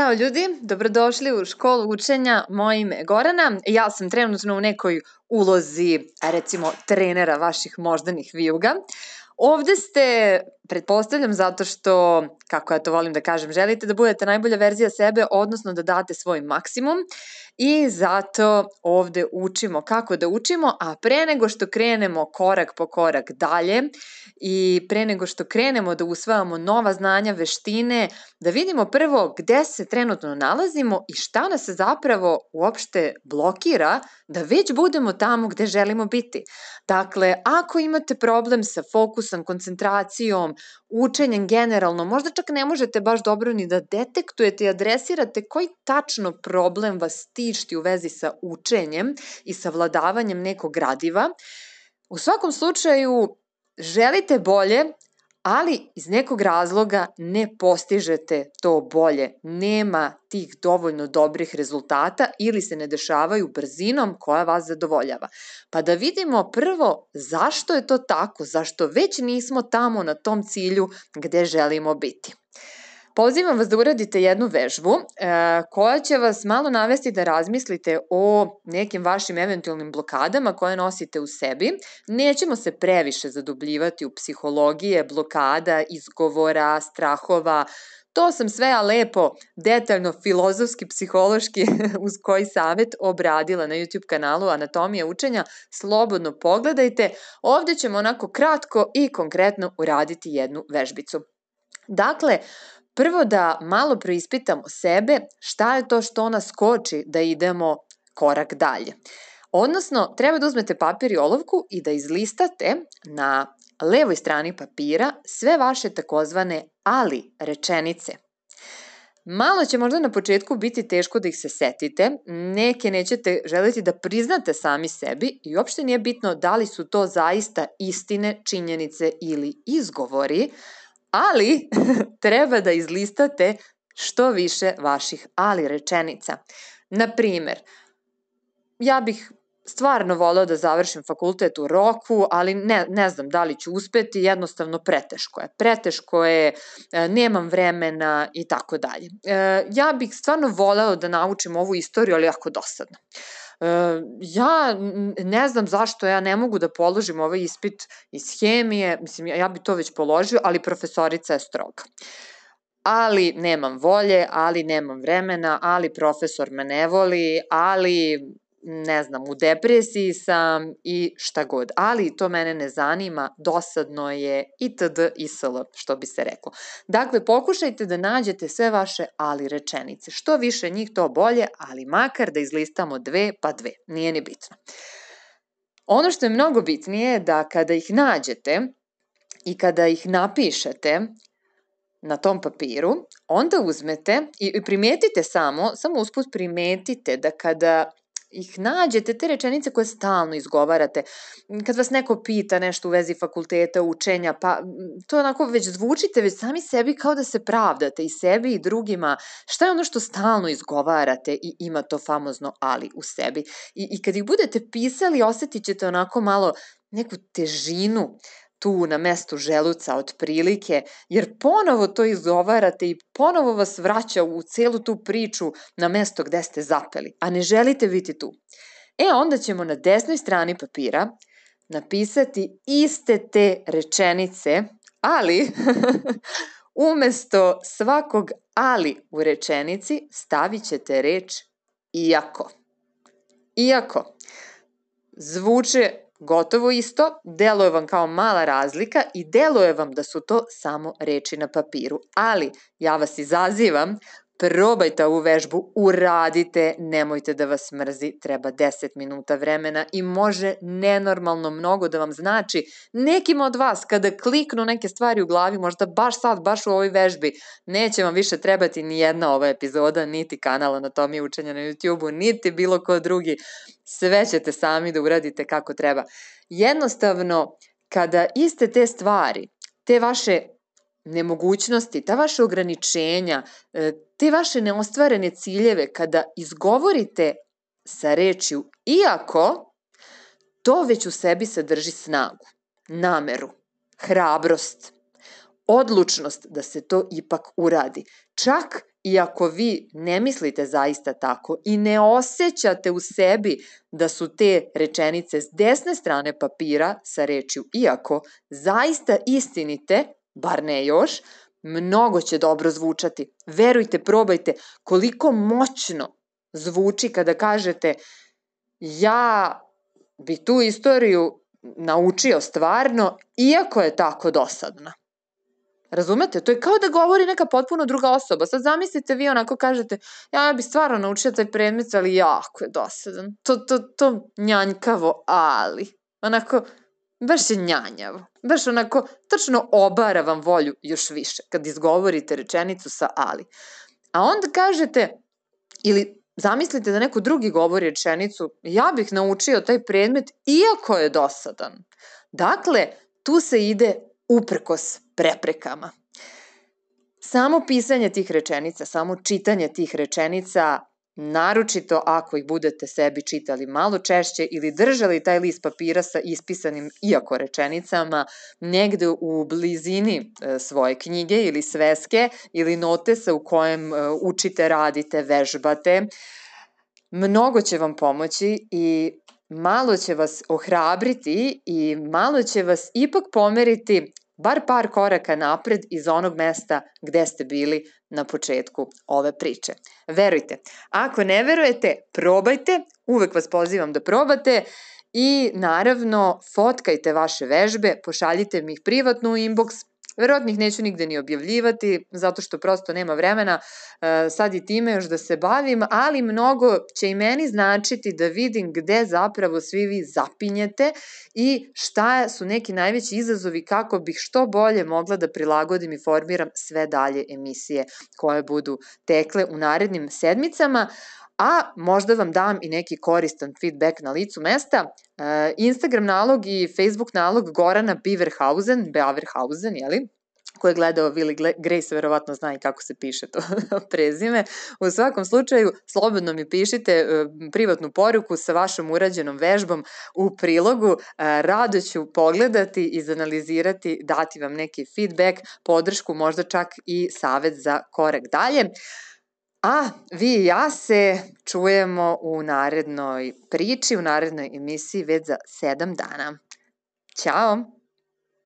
Ćao ljudi, dobrodošli u školu učenja, moje ime je Gorana. Ja sam trenutno u nekoj ulozi, recimo, trenera vaših moždanih vijuga. Ovde ste, pretpostavljam, zato što, kako ja to volim da kažem, želite da budete najbolja verzija sebe, odnosno da date svoj maksimum i zato ovde učimo kako da učimo, a pre nego što krenemo korak po korak dalje i pre nego što krenemo da usvajamo nova znanja, veštine, da vidimo prvo gde se trenutno nalazimo i šta nas zapravo uopšte blokira da već budemo tamo gde želimo biti. Dakle, ako imate problem sa fokusom, koncentracijom, učenjem generalno, možda čak ne možete baš dobro ni da detektujete i adresirate koji tačno problem vas tišti u vezi sa učenjem i savladavanjem nekog gradiva, u svakom slučaju želite bolje, ali iz nekog razloga ne postižete to bolje. Nema tih dovoljno dobrih rezultata ili se ne dešavaju brzinom koja vas zadovoljava. Pa da vidimo prvo zašto je to tako, zašto već nismo tamo na tom cilju gde želimo biti. Pozivam vas da uradite jednu vežbu e, koja će vas malo navesti da razmislite o nekim vašim eventualnim blokadama koje nosite u sebi. Nećemo se previše zadubljivati u psihologije, blokada, izgovora, strahova, To sam sve lepo, detaljno, filozofski, psihološki, uz koji savet obradila na YouTube kanalu Anatomija učenja. Slobodno pogledajte. Ovde ćemo onako kratko i konkretno uraditi jednu vežbicu. Dakle, Prvo da malo preispitamo sebe šta je to što nas koči da idemo korak dalje. Odnosno, treba da uzmete papir i olovku i da izlistate na levoj strani papira sve vaše takozvane ali rečenice. Malo će možda na početku biti teško da ih se setite, neke nećete želeti da priznate sami sebi i uopšte nije bitno da li su to zaista istine, činjenice ili izgovori, ali treba da izlistate što više vaših ali rečenica. Na primer, ja bih stvarno voleo da završim fakultet u roku, ali ne, ne znam da li ću uspeti, jednostavno preteško je. Preteško je, e, nemam vremena i tako dalje. E, ja bih stvarno voleo da naučim ovu istoriju, ali jako dosadno. E, ja ne znam zašto ja ne mogu da položim ovaj ispit iz hemije, mislim, ja, ja bi to već položio, ali profesorica je stroga. Ali nemam volje, ali nemam vremena, ali profesor me ne voli, ali ne znam, u depresiji sam i šta god. Ali to mene ne zanima, dosadno je itd. isl, što bi se reklo. Dakle, pokušajte da nađete sve vaše ali rečenice. Što više njih, to bolje, ali makar da izlistamo dve, pa dve. Nije ni bitno. Ono što je mnogo bitnije je da kada ih nađete i kada ih napišete, na tom papiru, onda uzmete i primetite samo, samo usput primetite da kada ih nađete, te rečenice koje stalno izgovarate, kad vas neko pita nešto u vezi fakulteta, učenja, pa to onako već zvučite već sami sebi kao da se pravdate i sebi i drugima, šta je ono što stalno izgovarate i ima to famozno ali u sebi. I, i kad ih budete pisali, osetit ćete onako malo neku težinu tu na mestu želuca otprilike, jer ponovo to izgovarate i ponovo vas vraća u celu tu priču na mesto gde ste zapeli, a ne želite biti tu. E, onda ćemo na desnoj strani papira napisati iste te rečenice, ali umesto svakog ali u rečenici stavit ćete reč iako. Iako zvuče Gotovo isto, deluje vam kao mala razlika i deluje vam da su to samo reči na papiru. Ali ja vas izazivam Probajte ovu vežbu, uradite, nemojte da vas mrzi, treba 10 minuta vremena i može nenormalno mnogo da vam znači nekim od vas kada kliknu neke stvari u glavi, možda baš sad, baš u ovoj vežbi, neće vam više trebati ni jedna ova epizoda, niti kanal anatomije učenja na YouTube-u, niti bilo ko drugi, sve ćete sami da uradite kako treba. Jednostavno, kada iste te stvari, te vaše nemogućnosti, ta vaše ograničenja, e, te vaše neostvarene ciljeve, kada izgovorite sa rečju iako, to već u sebi sadrži snagu, nameru, hrabrost, odlučnost da se to ipak uradi. Čak I ako vi ne mislite zaista tako i ne osjećate u sebi da su te rečenice s desne strane papira sa rečju iako zaista istinite, bar ne još, mnogo će dobro zvučati. Verujte, probajte koliko moćno zvuči kada kažete ja bi tu istoriju naučio stvarno, iako je tako dosadna. Razumete? To je kao da govori neka potpuno druga osoba. Sad zamislite vi onako kažete, ja bi stvarno naučio taj predmet, ali jako je dosadan. To, to, to njanjkavo, ali. Onako, baš je njanjavo. Baš onako, tačno obara vam volju još više kad izgovorite rečenicu sa ali. A onda kažete, ili zamislite da neko drugi govori rečenicu, ja bih naučio taj predmet iako je dosadan. Dakle, tu se ide uprkos preprekama. Samo pisanje tih rečenica, samo čitanje tih rečenica, naročito ako ih budete sebi čitali malo češće ili držali taj list papira sa ispisanim iako rečenicama negde u blizini e, svoje knjige ili sveske ili notesa u kojem e, učite, radite, vežbate, mnogo će vam pomoći i malo će vas ohrabriti i malo će vas ipak pomeriti bar par koraka napred iz onog mesta gde ste bili na početku ove priče. Verujte, ako ne verujete, probajte, uvek vas pozivam da probate i naravno fotkajte vaše vežbe, pošaljite mi ih privatno u inbox, Verovatno ih neću nigde ni objavljivati, zato što prosto nema vremena e, sad i time još da se bavim, ali mnogo će i meni značiti da vidim gde zapravo svi vi zapinjete i šta su neki najveći izazovi kako bih što bolje mogla da prilagodim i formiram sve dalje emisije koje budu tekle u narednim sedmicama a možda vam dam i neki koristan feedback na licu mesta. E, Instagram nalog i Facebook nalog Gorana Beaverhausen, Beaverhausen, jeli? ko je gledao Willy Grace verovatno zna i kako se piše to prezime. U svakom slučaju, slobodno mi pišite e, privatnu poruku sa vašom urađenom vežbom u prilogu. E, rado ću pogledati, izanalizirati, dati vam neki feedback, podršku, možda čak i savet za korak dalje. A vi i ja se čujemo u narednoj priči, u narednoj emisiji već za sedam dana. Ćao!